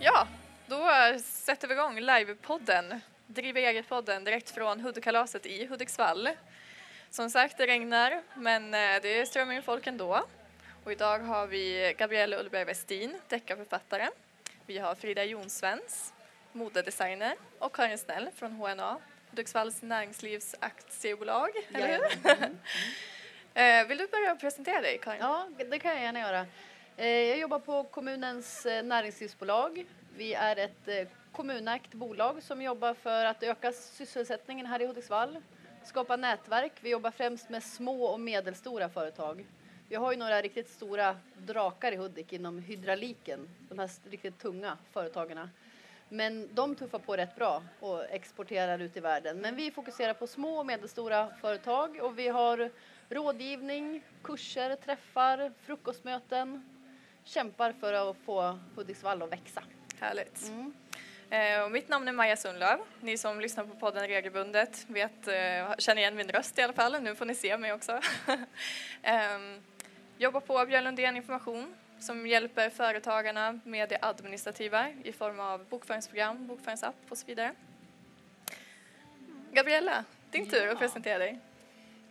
Ja, då sätter vi igång livepodden, Driv eget-podden direkt från Hudikkalaset i Hudiksvall. Som sagt, det regnar, men eh, det strömmar in folk ändå. Och idag har vi Gabriella Ullberg Westin, deckarförfattare. Vi har Frida Jonsvens, modedesigner och Karin Snäll från HNA, Hudiksvalls näringslivs aktiebolag, eller hur? Mm. Mm. Vill du börja presentera dig, Karin? Ja, det kan jag gärna göra. Eh, jag jobbar på kommunens eh, näringslivsbolag. Vi är ett eh, kommunägt bolag som jobbar för att öka sysselsättningen här i Hudiksvall, skapa nätverk. Vi jobbar främst med små och medelstora företag. Vi har ju några riktigt stora drakar i Hudik inom hydrauliken, de här riktigt tunga företagen. Men de tuffar på rätt bra och exporterar ut i världen. Men vi fokuserar på små och medelstora företag och vi har rådgivning, kurser, träffar, frukostmöten. Kämpar för att få Hudiksvall att växa. Härligt. Mm. Eh, och mitt namn är Maja Sundlöv. Ni som lyssnar på podden regelbundet vet, eh, känner igen min röst i alla fall. Nu får ni se mig också. eh, jobbar på Björn Lundén Information som hjälper företagarna med det administrativa i form av bokföringsprogram, bokföringsapp och så vidare. Gabriella, din tur att presentera dig.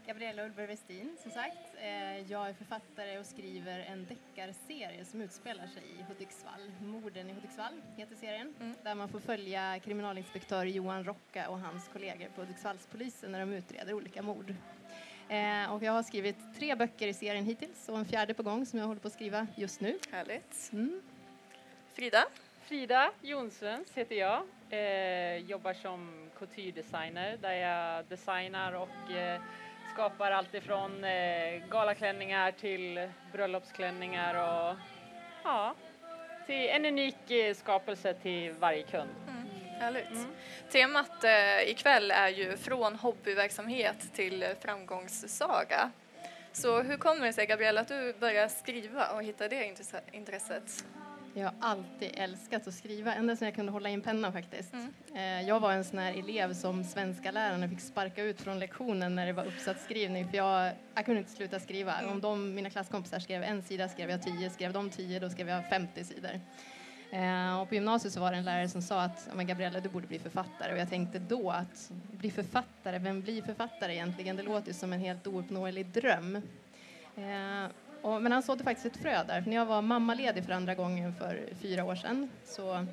Gabriella Ullberg Westin, som sagt. Eh, jag är författare och skriver en deckarserie som utspelar sig i Hudiksvall. Morden i Hudiksvall heter serien, mm. där man får följa kriminalinspektör Johan Rocka och hans kollegor på Hudiksvallspolisen när de utreder olika mord. Eh, och jag har skrivit tre böcker i serien hittills och en fjärde på gång som jag håller på att skriva just nu. Härligt. Mm. Frida? Frida Jonsvens heter jag. Eh, jobbar som couture-designer där jag designar och eh, skapar allt ifrån eh, galaklänningar till bröllopsklänningar och ja, till en unik eh, skapelse till varje kund. Mm, härligt. Mm. Temat eh, ikväll är ju från hobbyverksamhet till framgångssaga. Så hur kommer det sig, Gabriella, att du började skriva och hittade det intresset? Jag har alltid älskat att skriva, ända sedan jag kunde hålla i en penna faktiskt. Mm. Eh, jag var en sån här elev som svenska lärarna fick sparka ut från lektionen när det var uppsatsskrivning för jag, jag kunde inte sluta skriva. Mm. Om de, mina klasskompisar skrev en sida skrev jag tio, skrev de tio då skrev jag 50 sidor. Eh, och på gymnasiet så var det en lärare som sa att men Gabriella du borde bli författare och jag tänkte då att bli författare, vem blir författare egentligen? Det låter som en helt ouppnåelig dröm. Eh, och, men han sådde faktiskt ett frö där. När jag var mammaledig för andra gången för fyra år sedan så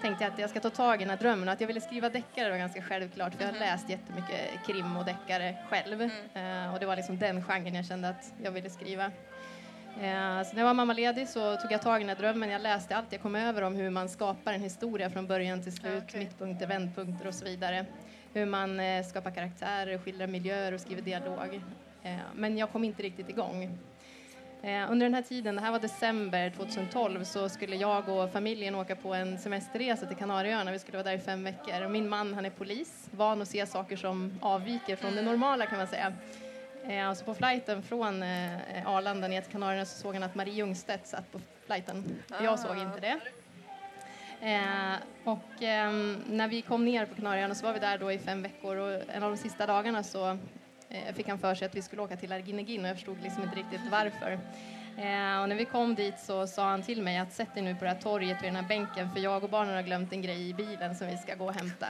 tänkte jag att jag ska ta tag i den här drömmen att jag ville skriva deckare var ganska självklart för jag har mm. läst jättemycket krim och deckare själv mm. uh, och det var liksom den genren jag kände att jag ville skriva. Uh, så när jag var mammaledig så tog jag tag i den här drömmen. Jag läste allt jag kom över om hur man skapar en historia från början till slut, okay. mittpunkter, vändpunkter och så vidare. Hur man uh, skapar karaktärer, skildrar miljöer och skriver dialog. Eh, men jag kom inte riktigt igång. Eh, under den här tiden, det här var december 2012, så skulle jag och familjen åka på en semesterresa till Kanarieöarna. Vi skulle vara där i fem veckor. min man han är polis, van att se saker som avviker från det normala kan man säga. Eh, alltså på flighten från Arlanda ner till Kanarieöarna så såg han att Marie Ljungstedt satt på flighten. Jag såg inte det. Eh, och eh, när vi kom ner på Kanarieöarna så var vi där då i fem veckor och en av de sista dagarna så eh, fick han för sig att vi skulle åka till Arginegin och jag förstod liksom inte riktigt varför. Eh, och när vi kom dit så sa han till mig att sätt dig nu på det här torget vid den här bänken för jag och barnen har glömt en grej i bilen som vi ska gå och hämta.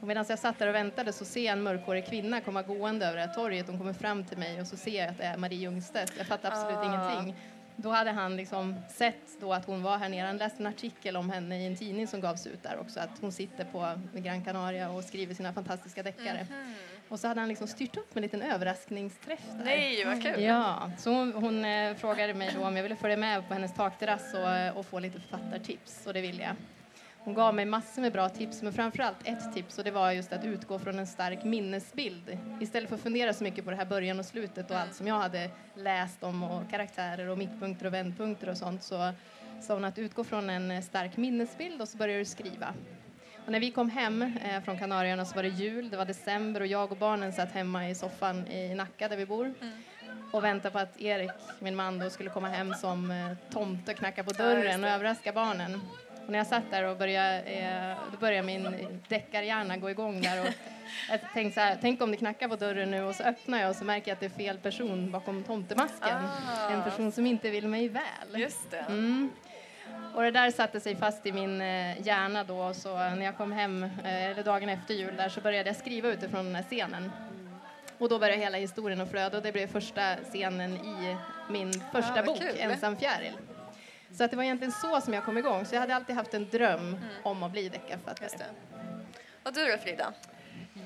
Och medan jag satt där och väntade så ser jag en mörkhårig kvinna komma gående över det här torget. Hon kommer fram till mig och så ser jag att det är Marie Ljungstedt. Jag fattar absolut ah. ingenting. Då hade han liksom sett då att hon var här nere. Han läste en artikel om henne i en tidning som gavs ut där också. Att hon sitter på Gran Canaria och skriver sina fantastiska deckare. Mm -hmm. Och så hade han liksom styrt upp med en liten överraskningsträff där. Nej, vad kul! Ja, så hon, hon eh, frågade mig då om jag ville följa med på hennes takterrass och, eh, och få lite författartips och det ville jag. Hon gav mig massor med bra tips, men framförallt ett tips och det var just att utgå från en stark minnesbild. Istället för att fundera så mycket på det här början och slutet och allt som jag hade läst om och karaktärer och mittpunkter och vändpunkter och sånt så sa hon att utgå från en stark minnesbild och så börjar du skriva. Och när vi kom hem eh, från Kanarieöarna så var det jul, det var december och jag och barnen satt hemma i soffan i Nacka där vi bor mm. och väntade på att Erik, min man, då skulle komma hem som eh, tomte och knacka på dörren och överraska barnen. Och när jag satt där och började, eh, då började min deckarhjärna gå igång där och jag tänkte så här, tänk om det knackar på dörren nu och så öppnar jag och så märker jag att det är fel person bakom tomtemasken. Ah. En person som inte vill mig väl. Just det. Mm. Och det där satte sig fast i min eh, hjärna då, så när jag kom hem, eh, eller dagen efter jul där, så började jag skriva utifrån den här scenen. Och då började hela historien att flöda och det blev första scenen i min första vad bok, kul. Ensam fjäril. Så att det var egentligen så som jag kom igång, så jag hade alltid haft en dröm om att bli deckarförfattare. Och du då Frida?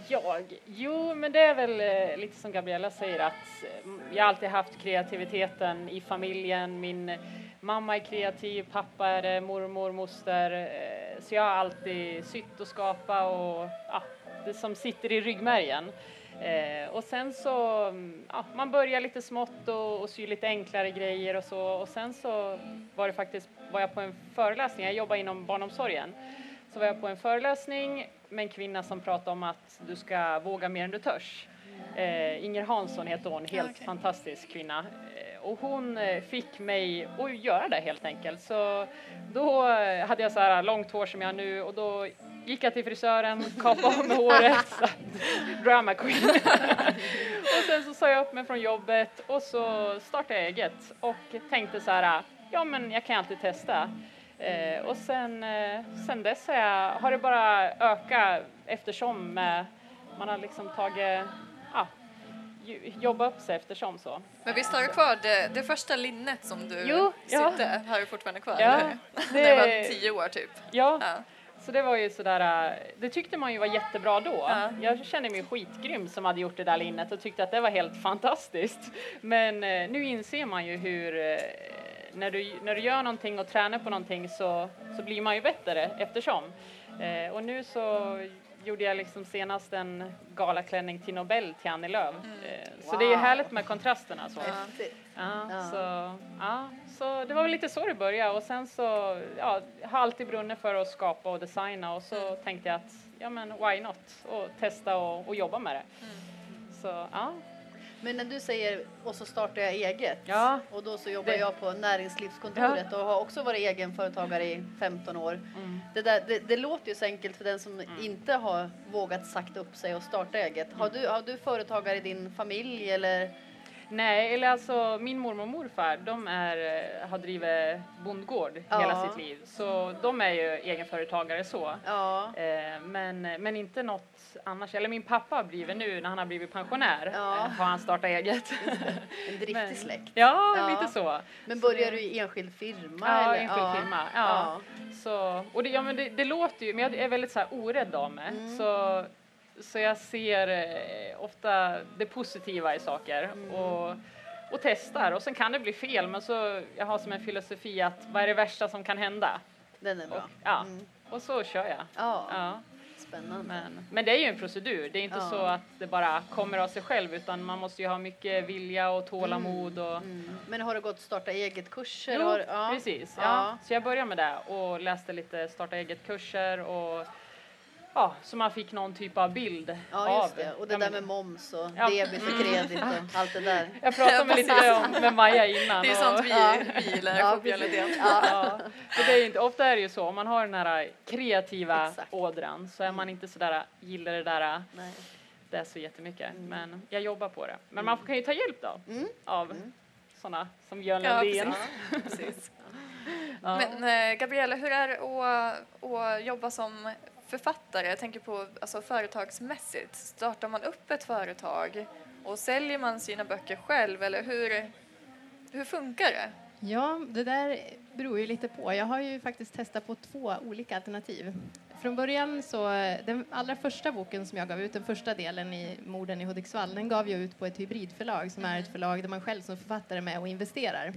Jag? Jo, men det är väl eh, lite som Gabriella säger att eh, jag alltid haft kreativiteten i familjen. Min mamma är kreativ, pappa är det, mormor, moster. eh, Så jag har alltid sytt och skapa och ja, det som sitter i ryggmärgen. Eh, och sen så, mm, ja, man börjar lite smått och, och syr lite enklare grejer och så. Och sen så var det faktiskt, var jag på en föreläsning, jag jobbar inom barnomsorgen. Så var jag på en föreläsning med en kvinna som pratade om att du ska våga mer än du törs. Eh, Inger Hansson heter hon, helt okej. fantastisk kvinna. Eh, och hon eh, fick mig att göra det helt enkelt. Så då hade jag så här långt hår som jag har nu och då gick jag till frisören, kapade av mig håret. Drama queen. och sen så sa jag upp mig från jobbet och så startade jag eget och tänkte så här, ja men jag kan alltid testa. Eh, och sen, eh, sen dess har, jag, har det bara ökat eftersom eh, man har liksom tagit, ja, ju- jobbat upp sig eftersom så. Men visst har du kvar det, det första linnet som du Jo, ja. sydde? Har du fortfarande kvar? Ja, eller det- du var tio år typ? Ja, Ja. så det var ju sådär, det tyckte man ju var jättebra då. Ja. Jag kände mig skitgrym som hade gjort det där linnet och tyckte att det var helt fantastiskt. Men eh, nu inser man ju hur eh, när du, när du gör någonting och tränar på någonting så, så blir man ju bättre eftersom. Eh, och nu så gjorde jag liksom senast en galaklänning till Nobel till Annie Lööf. Eh, Så det är ju härligt med kontrasterna. Så. Häftigt. Ja, Ja. Så, ja, så det var väl lite så det började och sen så ja, har alltid brunnit för att skapa och designa och så tänkte jag att ja men why not och testa och, och jobba med det. Så ja, Men när du säger och så startar jag eget Ja. och då så jobbar Det- jag på näringslivskontoret och har också varit egenföretagare i 15 år. mm. Det, där, det, det låter ju så enkelt för den som inte har vågat sagt upp sig och starta eget. Har du, har du företagare i din familj eller? Nej, eller alltså min mormor och morfar, de är, eh, har drivit bondgård hela Ja. sitt liv. Så de är ju egenföretagare så. Ja, Eh, men, men inte något annars. Eller min pappa har blivit nu när han har blivit pensionär. Ja. eh, Har han startat eget. en driftig släkt. ja, Ja. lite så. Men börjar du i enskild firma? Ja, eller? enskild firma. Ja. Så, och det, ja, men det, det låter ju, men jag är väldigt så här orädd av mig. Mm. Så, så jag ser eh, ofta det positiva i saker Mm. och, och testar. Och sen kan det bli fel, men så jag har som en filosofi att vad är det värsta som kan hända? Den är bra. Och, ja, Mm. och så kör jag. Ja, Ja, spännande. men, men det är ju en procedur. Det är inte Ja. så att det bara kommer av sig själv, utan man måste ju ha mycket vilja och tålamod. Och, Mm. Men har du gått starta eget-kurser? Jo, Har, ja. precis. Ja. Ja. Så jag började med det och läste lite starta eget-kurser och ja, så man fick någon typ av bild Ja, av just det. Och det ja, där men- med moms och Ja. debit och kredit och allt det där. Jag pratade med lite om, med Maja innan. Det är och- sånt vi, Ja. vi lär Ja. Ja. Ja, för det är ju inte, ofta är det ju så, om man har den här kreativa Exakt. ådran så är man inte sådär, gillar det där Nej. det är så jättemycket. Men jag jobbar på det. Men man kan ju ta hjälp då Mm. av sådana som Björn Ja, Lundin. precis. precis. Ja. Men eh, Gabriella, hur är det att, att jobba som författare? Jag tänker på alltså, företagsmässigt. Startar man upp ett företag och säljer man sina böcker själv eller hur, hur funkar det? Ja, det där beror ju lite på. Jag har ju faktiskt testat på två olika alternativ. Från början så, den allra första boken som jag gav ut, den första delen i Morden i Hudiksvall, den gav jag ut på ett hybridförlag som är ett förlag där man själv som författare är med och investerar.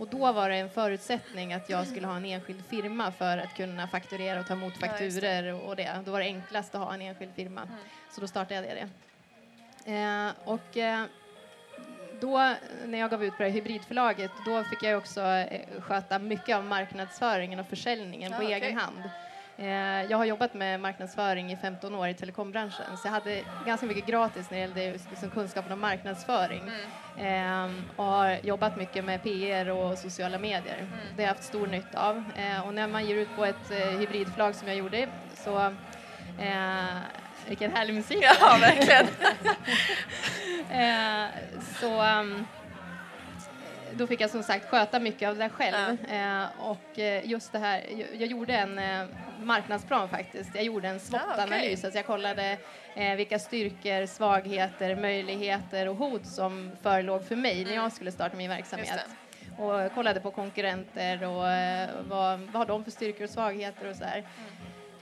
Och då var det en förutsättning att jag skulle ha en enskild firma för att kunna fakturera och ta emot Ja, fakturer och det. Då var det enklast att ha en enskild firma. Mm. Så då startade jag det. Eh, och eh, då när jag gav ut på det hybridförlaget, då fick jag också eh, sköta mycket av marknadsföringen och försäljningen Ja, på okej. egen hand. Eh, jag har jobbat med marknadsföring i 15 år i telekombranschen, så jag hade ganska mycket gratis när det gällde liksom kunskapen om marknadsföring. Mm. Eh, och har jobbat mycket med PR och sociala medier. Mm. Det har jag haft stor nytta av. Eh, och när man ger ut på ett eh, hybridförlag som jag gjorde, så eh, vilken härlig musik! Ja, verkligen. Eh, så, um, då fick jag som sagt sköta mycket av det där själv. Eh, och eh, just det här, jag, gjorde en eh, marknadsplan faktiskt. Jag gjorde en SWOT-analys, okay. alltså jag kollade vilka styrkor, svagheter, möjligheter och hot som förelåg för mig när jag skulle starta min verksamhet. Och kollade på konkurrenter och vad, vad har de för styrkor och svagheter och så. Mm.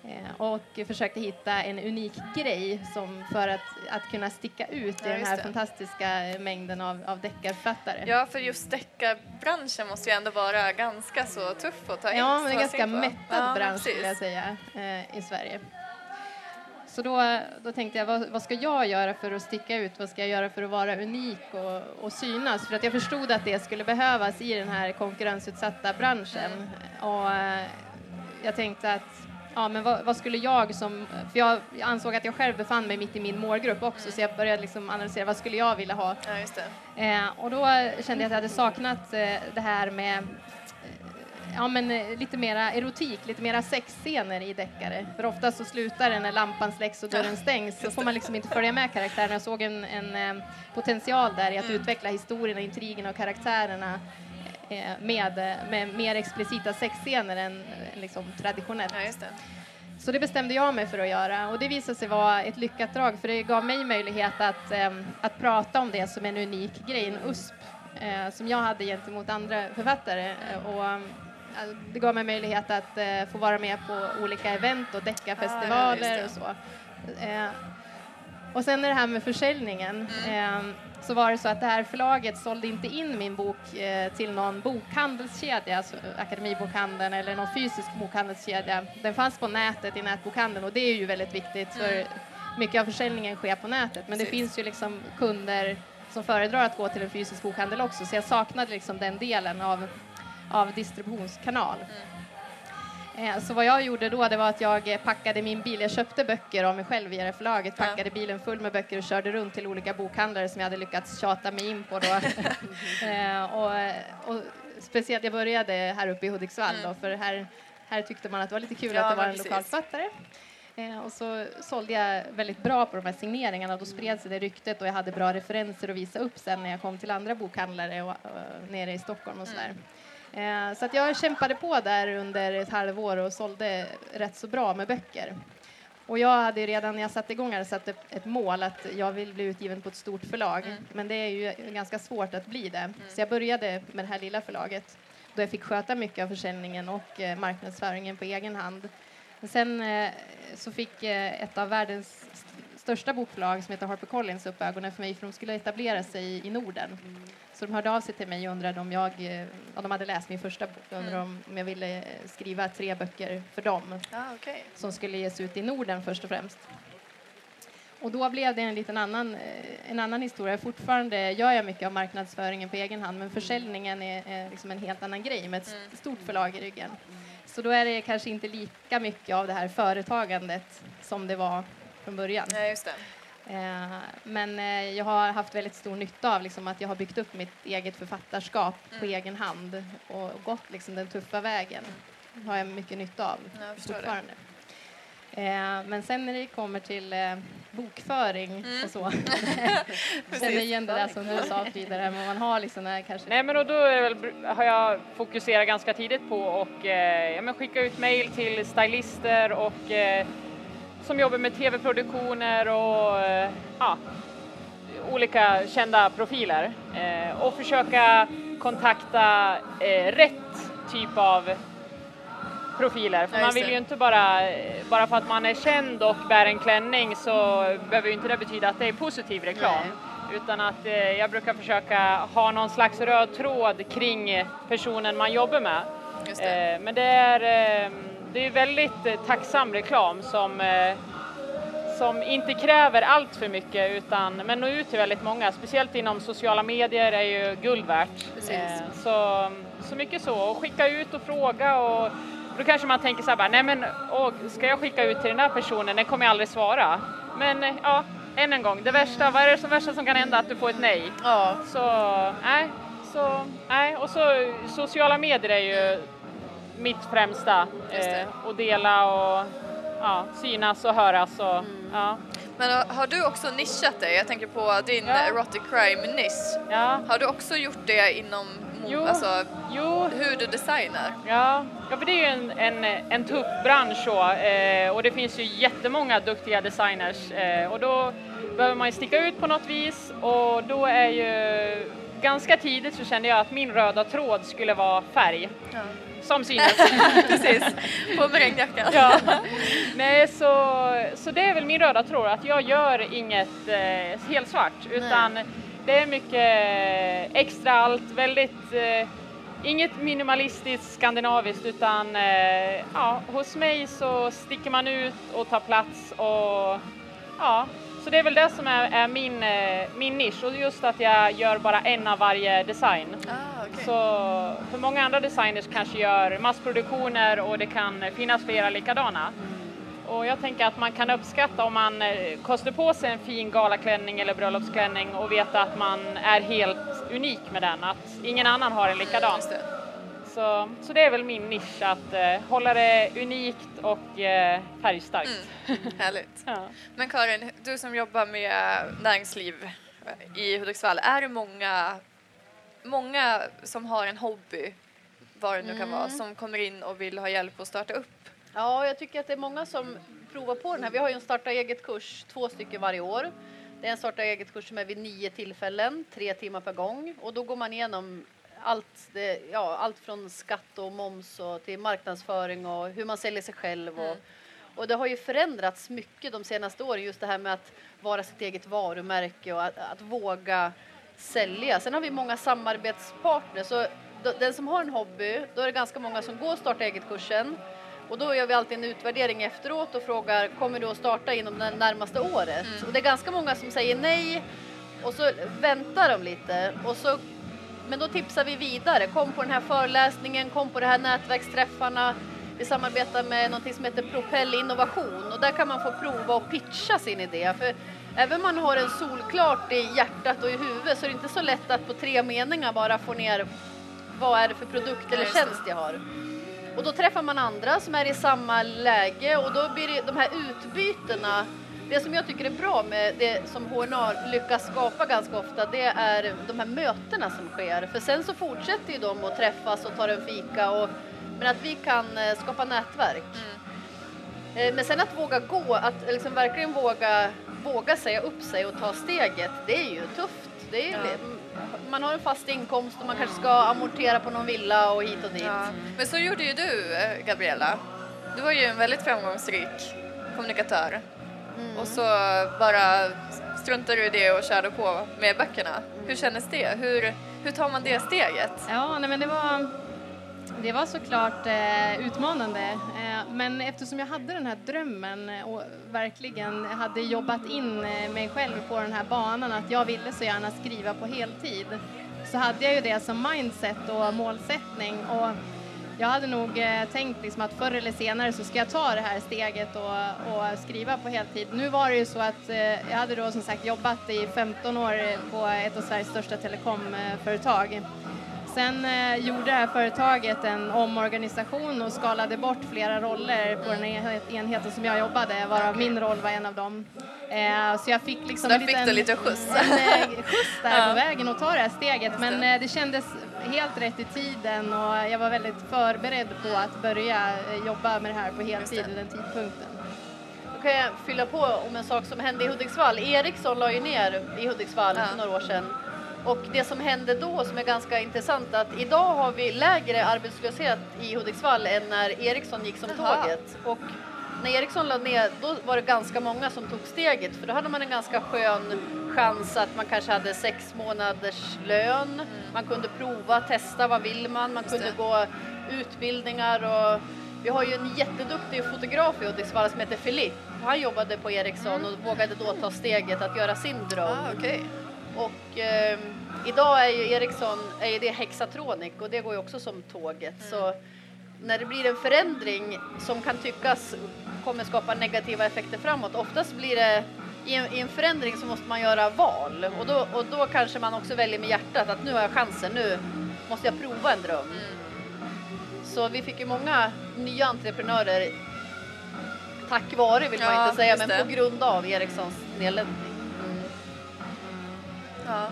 Eh, och försökte hitta en unik grej som för att, att kunna sticka ut i ja, den här det. fantastiska mängden av, av deckarförfattare. Ja, för just deckarbranschen måste ju ändå vara ganska så tuff att ta in. Ja, men en ganska mättad ja, bransch skulle jag säga eh, i Sverige. Så då, då tänkte jag, vad, vad, ska jag göra för att sticka ut? Vad ska jag göra för att vara unik och, och synas? För att jag förstod att det skulle behövas i den här konkurrensutsatta branschen. Mm. Och eh, jag tänkte att ja, men vad, vad, skulle jag som, för jag, ansåg att jag själv befann mig mitt i min målgrupp också så jag började liksom analysera vad skulle jag vilja ha. Ja, eh, och då kände jag att jag hade saknat eh, det här med eh, ja, men, eh, lite mera erotik, lite mera sexscener i deckare. För ofta så slutar det när lampan släcks och dörren stängs så får man liksom inte följa med karaktärerna. Jag såg en, en eh, potential där i att mm. utveckla historierna, intrigerna och karaktärerna med, med mer explicita sexscener än liksom, traditionellt. Ja, det. Så det bestämde jag mig för att göra och det visade sig vara ett lyckat drag för det gav mig möjlighet att, ähm, att prata om det som en unik grej, en USP som jag hade gentemot andra författare. Och, det gav mig möjlighet att få vara med på olika event och deckarfestivaler ah, ja, och så. och sen är det här med försäljningen. Mm så var det så att det här förlaget sålde inte in min bok eh, till någon bokhandelskedja, alltså Akademibokhandeln eller någon fysisk bokhandelskedja. Den fanns på nätet i nätbokhandeln och det är ju väldigt viktigt för mm. mycket av försäljningen sker på nätet. Men Precis. det finns ju liksom kunder som föredrar att gå till en fysisk bokhandel också så jag saknade liksom den delen av, av distributionskanal. Mm. Eh, så vad jag gjorde då det var att jag packade min bil, jag köpte böcker av mig själv via förlaget, packade bilen full med böcker och körde runt till olika bokhandlare som jag hade lyckats tjata mig in på då. Eh, och, och, speciellt, jag började här uppe i Hudiksvall mm. då, för här, här tyckte man att det var lite kul ja, att det var en precis. lokal författare. Eh, och så sålde jag väldigt bra på de här signeringarna. Då spred sig det ryktet och jag hade bra referenser att visa upp sen när jag kom till andra bokhandlare och, och, nere i Stockholm och sådär. Mm. Eh, så att jag kämpade på där under ett halvår och sålde rätt så bra med böcker. Och jag hade redan när jag satte igång hade satt ett, mål att jag vill bli utgiven på ett stort förlag. Mm. Men det är ju ganska svårt att bli det. Mm. Så jag började med det här lilla förlaget då jag fick sköta mycket av försäljningen och eh, marknadsföringen på egen hand. Men sen eh, så fick ett av världens största bokförlag som heter HarperCollins upp ögonen för mig för de skulle etablera sig i Norden. Mm. Så de hörde av sig till mig och undrade om jag, eh, om de hade läst min första bok, undrade mm. om jag ville skriva tre böcker för dem ah, okay. som skulle ges ut i Norden först och främst. Och då blev det en liten annan, eh, en annan historia. Fortfarande gör jag mycket av marknadsföringen på egen hand men försäljningen är, är liksom en helt annan grej med ett mm. stort förlag i ryggen. Så då är det kanske inte lika mycket av det här företagandet som det var från början. Ja, just det. Eh, men eh, jag har haft väldigt stor nytta av liksom, att jag har byggt upp mitt eget författarskap mm. på egen hand och gått liksom, den tuffa vägen. Det har jag mycket nytta av fortfarande. Eh, men sen när det kommer till bokföring mm. och så. Känner igen det där som du sa Frida, men man har liksom här kanske... Nej men och då väl, har jag fokuserat ganska tidigt på och eh, ja, men skicka ut mejl till stylister och eh, som jobbar med tv-produktioner och ja, olika kända profiler eh, och försöka kontakta eh, rätt typ av profiler. För man vill ju inte bara, bara för att man är känd och bär en klänning så behöver ju inte det betyda att det är positiv reklam. Nej. Utan att eh, jag brukar försöka ha någon slags röd tråd kring personen man jobbar med. Det. Eh, men det är eh, det är väldigt eh, tacksam reklam som, som inte kräver allt för mycket utan men når ut till väldigt många. Speciellt inom sociala medier är ju guld värt. Eh, så, så mycket så, och skicka ut och fråga och då kanske man tänker så här bara, nej men åh, ska jag skicka ut till den här personen, den kommer jag aldrig svara. Men ja, än en gång, det värsta, vad är det som värsta som kan hända? Att du får ett nej. Ja. Så, nej, så, nej, och så sociala medier är ju mitt främsta. Eh, dela och ja, synas och höras. Och, mm. ja. Men har du också nischat dig? Jag tänker på din ja. erotic crime-nisch. Ja. Har du också gjort det inom mo- alltså, jo, hur du designar. Ja, ja för det är ju en, en, en tuff bransch så, eh, och det finns ju jättemånga duktiga designers eh, och då behöver man ju sticka ut på något vis och då är ju ganska tidigt så kände jag att min röda tråd skulle vara färg. Ja. Som synes. Precis, på regnjackan. ja. Nej, så, så det är väl min röda tråd, att jag gör inget eh, helt svart utan det är mycket extra allt, väldigt eh, Inget minimalistiskt skandinaviskt utan eh, ja, hos mig så sticker man ut och tar plats och ja, så det är väl det som är, är min, eh, min nisch och just att jag gör bara en av varje design. Ah, okej. Så för många andra designers kanske gör massproduktioner och det kan finnas flera likadana. Och jag tänker att man kan uppskatta om man eh, kostar på sig en fin galaklänning eller bröllopsklänning och veta att man är helt unik med den, att ingen annan har en likadan. Det. Så, så det är väl min nisch, att eh, hålla det unikt och eh, färgstarkt. Mm, härligt. Ja. Men Karin, du som jobbar med näringsliv i Hudiksvall, är det många, många som har en hobby, vad det nu kan vara, som kommer in och vill ha hjälp att starta upp? Ja, jag tycker att det är många som provar på den här. Vi har ju en starta eget-kurs, två stycken varje år. Det är en starta eget-kurs som är vid nio tillfällen, tre timmar per gång. Och då går man igenom allt, det, ja, allt från skatt och moms och till marknadsföring och hur man säljer sig själv. Och, och det har ju förändrats mycket de senaste åren, just det här med att vara sitt eget varumärke och att, att våga sälja. Sen har vi många samarbetspartners. Så den som har en hobby, då är det ganska många som går starta eget-kursen. Och då gör vi alltid en utvärdering efteråt och frågar, kommer du att starta inom det närmaste året? Och det är ganska många som säger nej och så väntar de lite och så men då tipsar vi vidare. Kom på den här föreläsningen, kom på de här nätverksträffarna. Vi samarbetar med något som heter Propell Innovation och där kan man få prova och pitcha sin idé. För även om man har en solklart i hjärtat och i huvudet så är det inte så lätt att på tre meningar bara få ner vad är det för produkt eller tjänst jag har. Och då träffar man andra som är i samma läge och då blir det de här utbytena det som jag tycker är bra med det som HNA lyckas skapa ganska ofta det är de här mötena som sker. För sen så fortsätter ju de att träffas och tar en fika och, men att vi kan eh, skapa nätverk. Eh, Men sen att våga gå, att liksom verkligen våga, våga säga upp sig och ta steget, det är ju tufft. Det är, Ja. det, man har en fast inkomst och man kanske ska amortera på någon villa och hit och dit. Ja. Men så gjorde ju du, eh, Gabriella. Du var ju en väldigt framgångsrik kommunikatör. Mm. Och så bara struntar du i det och körde på med böckerna. Hur kändes det? Hur, hur tar man det steget? Ja, nej, men det var, det var såklart eh, utmanande. Eh, men eftersom jag hade den här drömmen och verkligen hade jobbat in eh, mig själv på den här banan att jag ville så gärna skriva på heltid så hade jag ju det som mindset och målsättning. Och jag hade nog eh, tänkt liksom att förr eller senare så ska jag ta det här steget och, och skriva på heltid. Nu var det ju så att eh, jag hade då som sagt jobbat i 15 år på ett av Sveriges största telekomföretag. Sen eh, gjorde det här företaget en omorganisation och skalade bort flera roller på den enhet- enheten som jag jobbade, varav min roll var en av dem. Så jag fick liksom Så där en fick du lite skjuts. en skjuts där Ja. på vägen och ta det här steget. Men det kändes helt rätt i tiden och jag var väldigt förberedd på att börja eh, jobba med det här på heltid vid den tidpunkten. Då kan jag fylla på om en sak som hände i Hudiksvall. Ericsson la ju ner i Hudiksvall Ja. för några år sedan. Och det som hände då som är ganska intressant att idag har vi lägre arbetslöshet i Hudiksvall än när Ericsson gick som Jaha. tåget. Och när Ericsson la ner då var det ganska många som tog steget för då hade man en ganska skön chans att man kanske hade sex månaders lön. Man kunde prova, testa vad vill man, man kunde det. gå utbildningar och vi har ju en jätteduktig fotograf i Hudiksvall som heter Filip. Han jobbade på Ericsson och vågade då ta steget att göra sin dröm. Ah, okej. Och eh, idag är ju Ericsson är ju det Hexatronic och det går ju också som tåget. Så när det blir en förändring som kan tyckas kommer skapa negativa effekter framåt, oftast blir det i en, i en förändring så måste man göra val och då, och då kanske man också väljer med hjärtat att nu har jag chansen, nu måste jag prova en dröm. Så vi fick ju många nya entreprenörer tack vare vill man Ja, inte säga, men det. på grund av Ericssons nedläggning. Ja, Ja.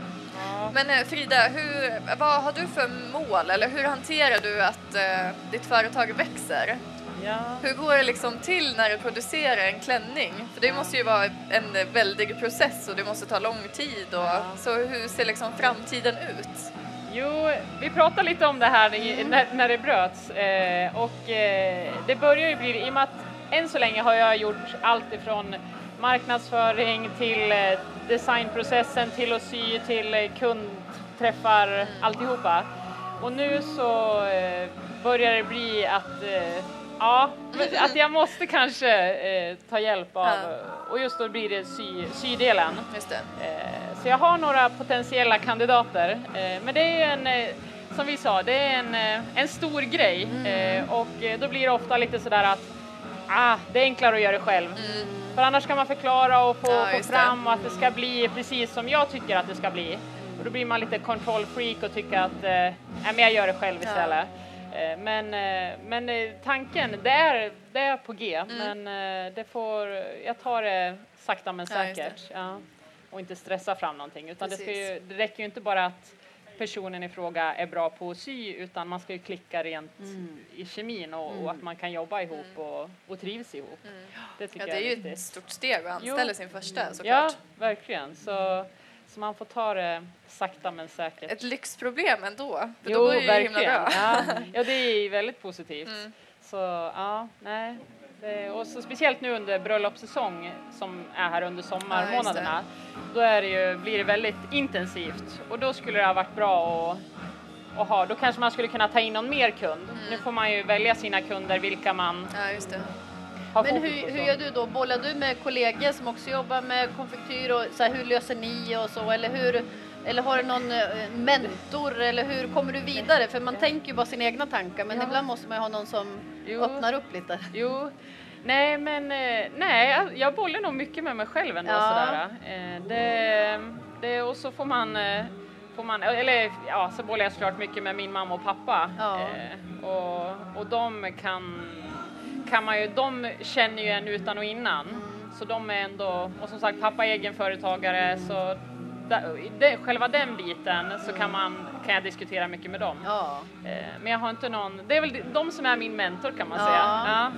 Men eh, Frida, hur, vad har du för mål eller hur hanterar du att eh, ditt företag växer? Ja. Hur går det liksom till när du producerar en klänning? För det måste ju vara en väldig process och det måste ta lång tid. Och, Ja. Så hur ser liksom framtiden ut? Jo, vi pratade lite om det här i, när, när det bröts eh, och eh, det börjar ju bli, i och med att än så länge har jag gjort allt ifrån marknadsföring till eh, designprocessen till att sy till eh, kundträffar, alltihopa. Och nu så eh, börjar det bli att Ja, att jag måste kanske eh, ta hjälp av, Ja. och just då blir det sy, sydelen. Det. Eh, Så jag har några potentiella kandidater, eh, men det är en, som vi sa, det är en, en stor grej eh, och då blir det ofta lite sådär att ah, det är enklare att göra det själv. För annars kan man förklara och få, Ja, få det. fram att det ska bli precis som jag tycker att det ska bli. Och då blir man lite control freak och tycker att eh, men jag gör det själv Ja. istället. Eh, Men, eh, men eh, tanken, det är, det är på G, Mm. men det får, jag tar det sakta men Ja, det. säkert. Ja. Och inte stressa fram någonting. Utan det, Precis. ju, det räcker ju inte bara att personen i fråga är bra på att sy utan man ska ju klicka rent i kemin och, och att man kan jobba ihop och, och trivs ihop. Det Mm. Ja, tycker det jag är ju ett stort steg att anställa Jo. sin första Ja, såklart. verkligen. Så, så man får ta det sakta men säkert. Ett lyxproblem ändå. För jo, då går det ju verkligen. himla bra. Ja, ja, det är väldigt positivt. Mm. Så ja, nej. Det, och så speciellt nu under bröllopssäsong som är här under sommarmånaderna. då är det ju, blir det väldigt intensivt och då skulle det ha varit bra att, att ha, då kanske man skulle kunna ta in någon mer kund. Mm. Nu får man ju välja sina kunder vilka man Ja, har Men hur, hur gör du då? Bollar du med kollegor som också jobbar med konfektyr och så här, hur löser ni och så? Eller, hur, eller har du någon eh, mentor eller hur kommer du vidare? För man tänker ju bara sina egna tankar men Ja. ibland måste man ju ha någon som Jo. öppnar upp lite. Jo, nej men eh, nej, jag- bollar nog mycket med mig själv ändå Ja. sådär. Eh, Det, det, och så får man, eh, får man, eller ja, så bollar jag såklart mycket med min mamma och pappa. Ja. Och, och de kan, kan man ju, de känner ju en utan och innan. Så de är ändå, och som sagt pappa är egenföretagare så där, själva den biten så kan, man, kan jag diskutera mycket med dem. Ja. Eh, Men jag har inte någon, det är väl de som är min mentor kan man Ja. säga. Ja.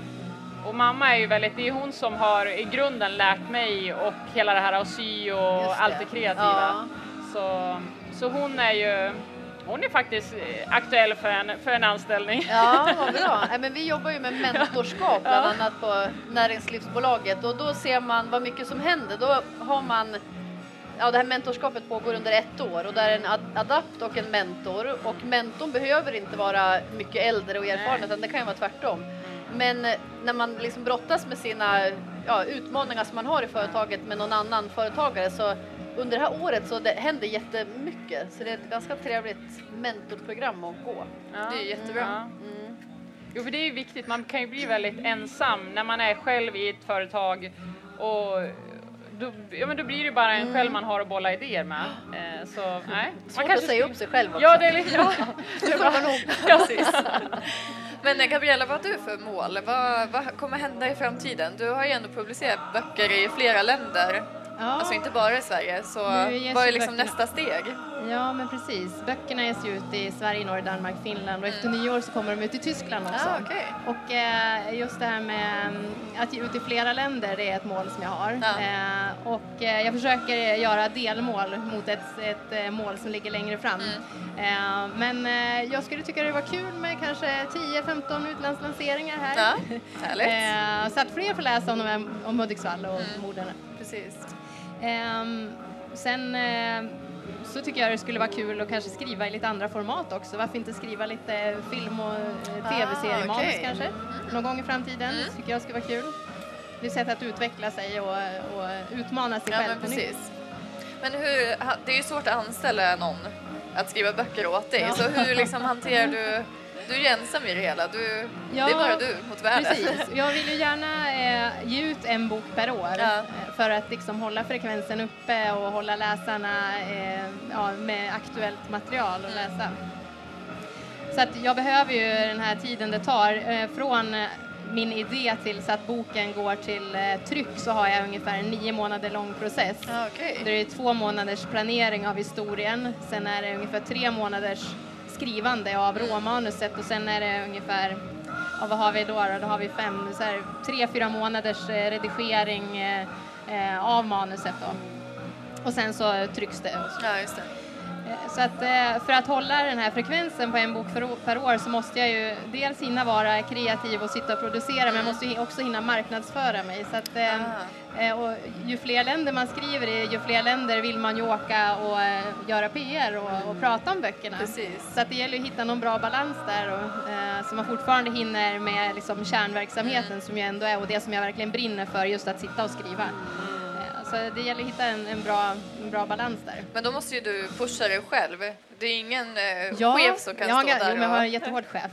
Och mamma är ju väldigt, det är hon som har i grunden lärt mig och hela det här att sy och Just allt det. det kreativa. Så, så hon är ju, hon är faktiskt eh, aktuell för en, för en anställning. Ja, vad bra. Men vi jobbar ju med mentorskap bland annat på Näringslivsbolaget och då ser man vad mycket som händer. Då har man Ja, det här mentorskapet pågår under ett år och där är en ad- adapt och en mentor och mentorn behöver inte vara mycket äldre och erfaren utan det kan ju vara tvärtom. Men eh, när man liksom brottas med sina ja, utmaningar som man har i företaget med någon annan företagare så under det här året så det händer jättemycket så det är ett ganska trevligt mentorprogram att gå. Ja. Det är jättebra. Ja. Mm. Jo, för det är ju viktigt. Man kan ju bli väldigt ensam när man är själv i ett företag och då, ja, men då blir det bara en själv man har att bolla idéer med. Eh, så nej. Man Mm. Svårt att kanske säga skulle- upp sig själv också. Ja, det är lite... Ja. det man nog. Precis. Men eh, Gabriella, vad har du för mål? Vad, vad kommer hända i framtiden? Du har ju ändå publicerat böcker i flera länder, Ja, alltså inte bara i Sverige. Så vad är liksom nästa steg? ja, men precis. Böckerna ges ju ut i Sverige, Norge, Danmark, Finland och efter nyår så kommer de ut i Tyskland också. Ah, okej. Och eh, just det här med mm, att ge ut i flera länder, det är ett mål som jag har. Ja. Eh, och eh, jag försöker göra delmål mot ett, ett eh, mål som ligger längre fram. Mm. Eh, men eh, jag skulle tycka det var kul med kanske 10-15 utlandslanseringar här. Ja, härligt. Så att fler får läsa om, om Hudiksvall och Mm. morden. Precis. Ehm, sen eh, så tycker jag det skulle vara kul att kanske skriva i lite andra format också. Varför inte skriva lite film och eh, tv-seriemanus Ah, okej. kanske? Någon gång i framtiden Mm. tycker jag skulle vara kul. Det är ett sätt att utveckla sig och, och utmana sig Ja, själv men på nytt. precis. Men hur, det är ju svårt att anställa någon att skriva böcker åt dig, Ja. så hur liksom hanterar du, du är ju ensam i det hela, du, Ja, det är bara du mot världen. Precis. Jag vill ju gärna eh, ge ut en bok per år Ja. eh, för att liksom hålla frekvensen uppe och hålla läsarna eh, ja, med aktuellt material att läsa. Så att jag behöver ju den här tiden det tar eh, från eh, min idé tills att boken går till eh, tryck så har jag ungefär en nio månader lång process. Ja, okej. Det är två månaders planering av historien, sen är det ungefär tre månaders skrivande av råmanuset och sen är det ungefär, ja, vad har vi då? Då, då har vi fem, så här, tre, fyra månaders eh, redigering eh, eh, av manuset då. Och sen så trycks det. och så. Ja, just det. Eh, Så att eh, för att hålla den här frekvensen på en bok för, per år så måste jag ju dels hinna vara kreativ och sitta och producera men jag måste ju också hinna marknadsföra mig. Så att, eh, Ah. och ju fler länder man skriver i, ju fler länder vill man ju åka och göra PR och, och prata om böckerna. Precis. Så att det gäller att hitta någon bra balans där och, så man fortfarande hinner med liksom, kärnverksamheten som ju ändå är och det som jag verkligen brinner för, just att sitta och skriva. Så det gäller att hitta en, en, bra, en bra balans där. Men då måste ju du pusha dig själv. Det är ingen eh, Ja, chef som kan jag stå ga- där jo, men jag har en och... jättehård chef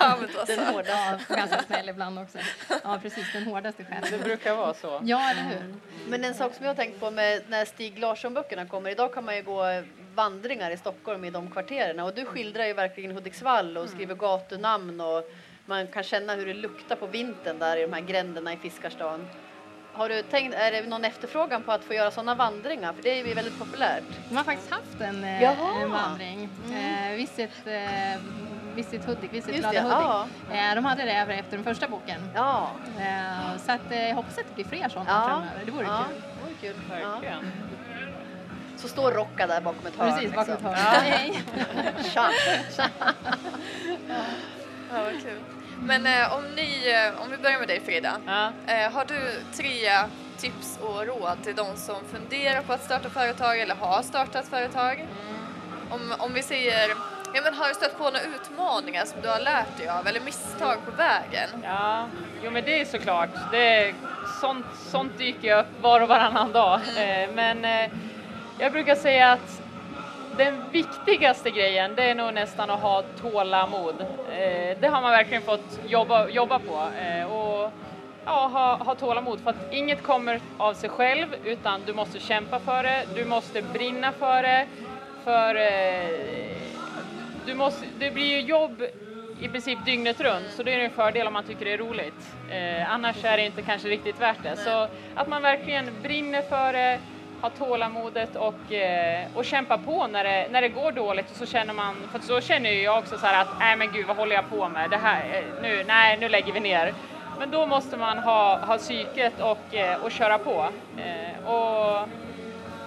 ja. Den hårda, ja, ganska snäll ibland också. Ja, precis, den hårdaste Det chefen. brukar vara så. Ja, eller hur? Men en sak som jag har tänkt på med när Stig Larsson-böckerna kommer. Idag kan man ju gå vandringar i Stockholm i de kvarteren och du skildrar ju verkligen Hudiksvall och skriver gatunamn och man kan känna hur det luktar på vintern där i de här gränderna i Fiskarstan. Har du tänkt, är det någon efterfrågan på att få göra sådana vandringar? För det är ju väldigt populärt. De har faktiskt haft en, eh, Jaha. en vandring. Eh, Visit, eh, Visit Hudik, Visit Just Glada Hudik. ja. Eh, de hade det även efter den första boken. Ja. Eh, så att, eh, jag hoppas att det blir fler sådana Ja. framöver. Det vore ja. kul. Det vore kul. Ja. Så står Rocka där bakom ett hörn. Precis, bakom ett liksom. hörn. Hej. Tja. Ja, vad kul. Men eh, om ni, eh, om vi börjar med dig Frida. Ja. Eh, har du tre tips och råd till de som funderar på att starta företag eller har startat företag? Om, om vi säger, ja men har du stött på några utmaningar som du har lärt dig av eller misstag på vägen? Ja, jo men det är såklart. Det är, sånt, sånt dyker upp var och varannan dag. Eh, men eh, jag brukar säga att den viktigaste grejen det är nog nästan att ha tålamod. Eh, det har man verkligen fått jobba, jobba på. Eh, och ja, ha, ha tålamod för att inget kommer av sig själv utan du måste kämpa för det, du måste brinna för det. För eh, du måste, det blir ju jobb i princip dygnet runt så det är en fördel om man tycker det är roligt. Eh, annars är det inte kanske riktigt värt det. Så att man verkligen brinner för det, har tålamodet och, eh, och kämpa på när det, när det går dåligt. Och så känner man, för så känner ju jag också så här att nej men gud vad håller jag på med? Det här, eh, nu, nej nu lägger vi ner. Men då måste man ha, ha psyket och, eh, och köra på. Eh, och,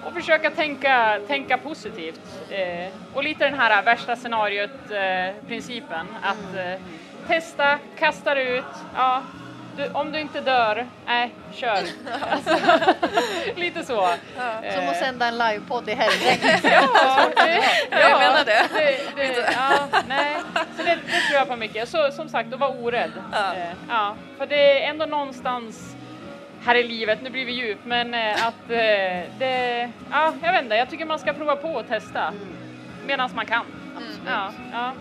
och försöka tänka, tänka positivt. Eh, och lite den här värsta scenariot-principen. att eh, testa, kasta det ut. Ja, du, om du inte dör, nej, kör. Alltså, lite så. Som att sända en livepodd i helgregn. Ja, det, Ja, jag menar det. det, det ja, nej. Så det, det tror jag på mycket. Så, som sagt, att vara orädd. Ja. Eh, ja, för det är ändå någonstans här i livet, nu blir vi djup, men eh, att eh, det, ja, jag vet inte, jag tycker man ska prova på och testa medan man kan. Ja, ja,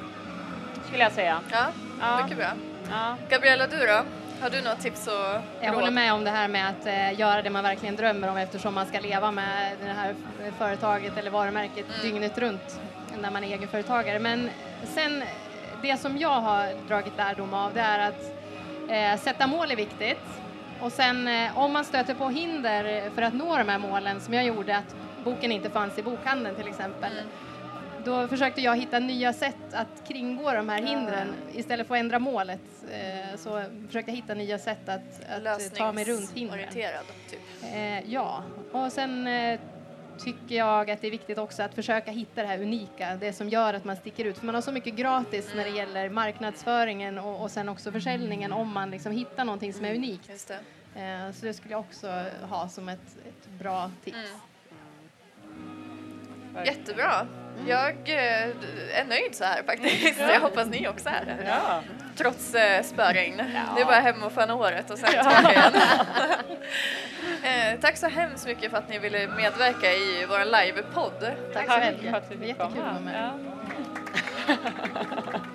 skulle jag säga. Ja, Ja. mycket bra. Ja. Gabriella, du då? Har du några tips och Jag råd? håller med om det här med att eh, göra det man verkligen drömmer om eftersom man ska leva med det här företaget eller varumärket dygnet runt när man är egenföretagare. Men sen, det som jag har dragit lärdom av det är att eh, sätta mål är viktigt och sen eh, om man stöter på hinder för att nå de här målen som jag gjorde att boken inte fanns i bokhandeln till exempel då försökte jag hitta nya sätt att kringå de här hindren istället för att ändra målet. Eh, så försökte jag hitta nya sätt att, att ta mig runt hindren. Typ. Eh, ja, och sen eh, tycker jag att det är viktigt också att försöka hitta det här unika, det som gör att man sticker ut. För man har så mycket gratis när det gäller marknadsföringen och, och sen också försäljningen om man liksom hittar någonting som är unikt. Just det. Eh, så det skulle jag också ha som ett, ett bra tips. Mm. Jättebra. Jag eh, är nöjd så här faktiskt. Jag hoppas ni också är det. Ja. Trots eh, spöregn. Ja. Det är bara hem och föna håret och sen tillbaka igen. eh, tack så hemskt mycket för att ni ville medverka i vår livepodd. Tack Tack att vi Det var jättekul att vara med.